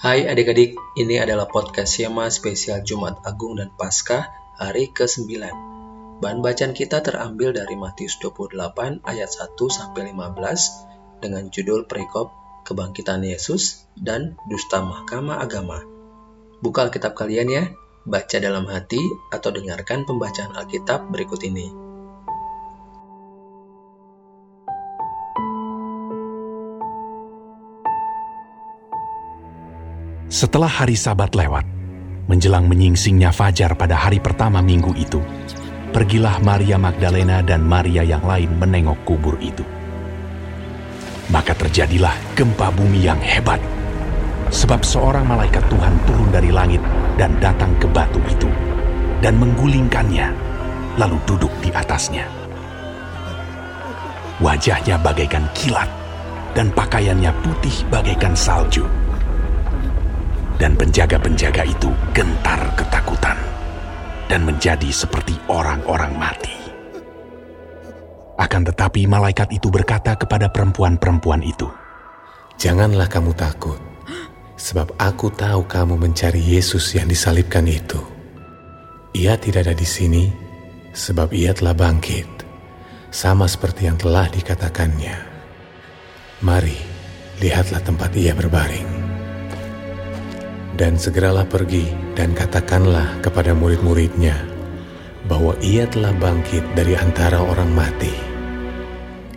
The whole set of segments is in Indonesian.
Hai adik-adik, ini adalah podcast Yema spesial Jumat Agung dan Paskah hari ke-9. Bahan bacaan kita terambil dari Matius 28 ayat 1 sampai 15 dengan judul perikop Kebangkitan Yesus dan Dusta Mahkamah Agama. Buka Alkitab kalian ya, baca dalam hati atau dengarkan pembacaan Alkitab berikut ini. Setelah hari Sabat lewat, menjelang menyingsingnya fajar pada hari pertama minggu itu, pergilah Maria Magdalena dan Maria yang lain menengok kubur itu. Maka terjadilah gempa bumi yang hebat, sebab seorang malaikat Tuhan turun dari langit dan datang ke batu itu, dan menggulingkannya, lalu duduk di atasnya. Wajahnya bagaikan kilat, dan pakaiannya putih bagaikan salju dan penjaga-penjaga itu gentar ketakutan dan menjadi seperti orang-orang mati. Akan tetapi malaikat itu berkata kepada perempuan-perempuan itu, Janganlah kamu takut, sebab aku tahu kamu mencari Yesus yang disalibkan itu. Ia tidak ada di sini, sebab ia telah bangkit, sama seperti yang telah dikatakannya. Mari, lihatlah tempat ia berbaring dan segeralah pergi dan katakanlah kepada murid-muridnya bahwa ia telah bangkit dari antara orang mati.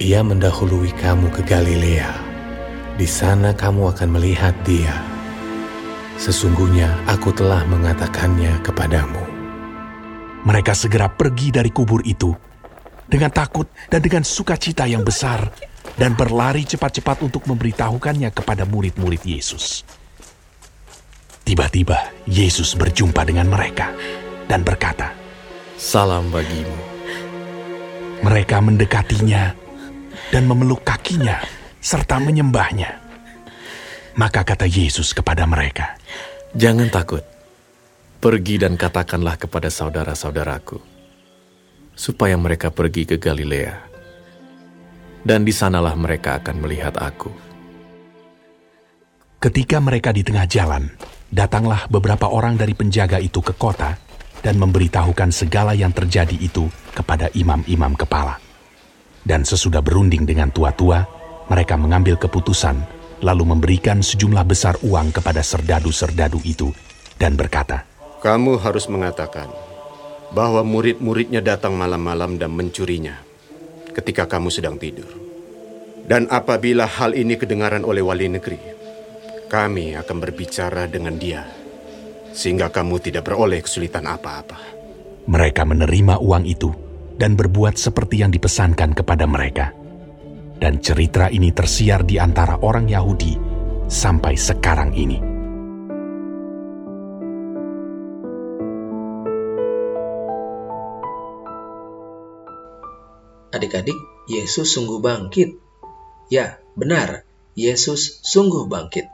Ia mendahului kamu ke Galilea. Di sana kamu akan melihat dia. Sesungguhnya aku telah mengatakannya kepadamu. Mereka segera pergi dari kubur itu dengan takut dan dengan sukacita yang besar dan berlari cepat-cepat untuk memberitahukannya kepada murid-murid Yesus. Tiba-tiba Yesus berjumpa dengan mereka dan berkata, Salam bagimu. Mereka mendekatinya dan memeluk kakinya serta menyembahnya. Maka kata Yesus kepada mereka, Jangan takut, pergi dan katakanlah kepada saudara-saudaraku, supaya mereka pergi ke Galilea, dan di sanalah mereka akan melihat aku. Ketika mereka di tengah jalan, datanglah beberapa orang dari penjaga itu ke kota dan memberitahukan segala yang terjadi itu kepada imam-imam kepala. Dan sesudah berunding dengan tua-tua, mereka mengambil keputusan lalu memberikan sejumlah besar uang kepada serdadu-serdadu itu dan berkata, Kamu harus mengatakan bahwa murid-muridnya datang malam-malam dan mencurinya ketika kamu sedang tidur. Dan apabila hal ini kedengaran oleh wali negeri, kami akan berbicara dengan dia, sehingga kamu tidak beroleh kesulitan apa-apa. Mereka menerima uang itu dan berbuat seperti yang dipesankan kepada mereka. Dan cerita ini tersiar di antara orang Yahudi sampai sekarang ini. Adik-adik, Yesus sungguh bangkit. Ya, benar, Yesus sungguh bangkit.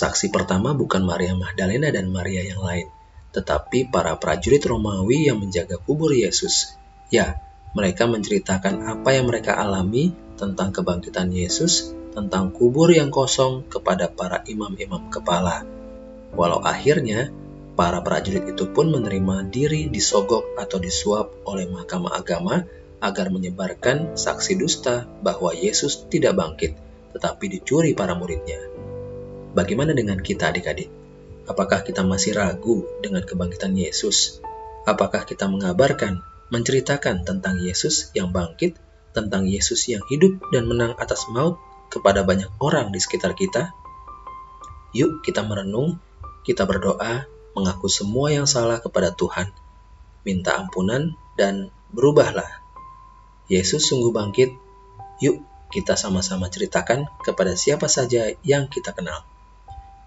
Saksi pertama bukan Maria Magdalena dan Maria yang lain, tetapi para prajurit Romawi yang menjaga kubur Yesus. Ya, mereka menceritakan apa yang mereka alami tentang kebangkitan Yesus, tentang kubur yang kosong kepada para imam-imam kepala. Walau akhirnya, para prajurit itu pun menerima diri disogok atau disuap oleh mahkamah agama agar menyebarkan saksi dusta bahwa Yesus tidak bangkit, tetapi dicuri para muridnya. Bagaimana dengan kita adik-adik? Apakah kita masih ragu dengan kebangkitan Yesus? Apakah kita mengabarkan, menceritakan tentang Yesus yang bangkit, tentang Yesus yang hidup dan menang atas maut kepada banyak orang di sekitar kita? Yuk kita merenung, kita berdoa, mengaku semua yang salah kepada Tuhan, minta ampunan, dan berubahlah. Yesus sungguh bangkit, yuk kita sama-sama ceritakan kepada siapa saja yang kita kenal.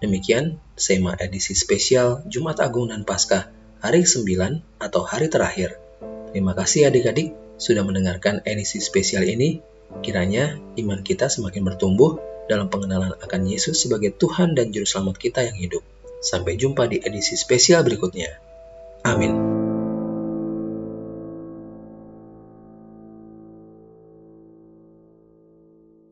Demikian Sema edisi spesial Jumat Agung dan Paskah hari ke-9 atau hari terakhir. Terima kasih adik-adik sudah mendengarkan edisi spesial ini. Kiranya iman kita semakin bertumbuh dalam pengenalan akan Yesus sebagai Tuhan dan Juru Selamat kita yang hidup. Sampai jumpa di edisi spesial berikutnya. Amin.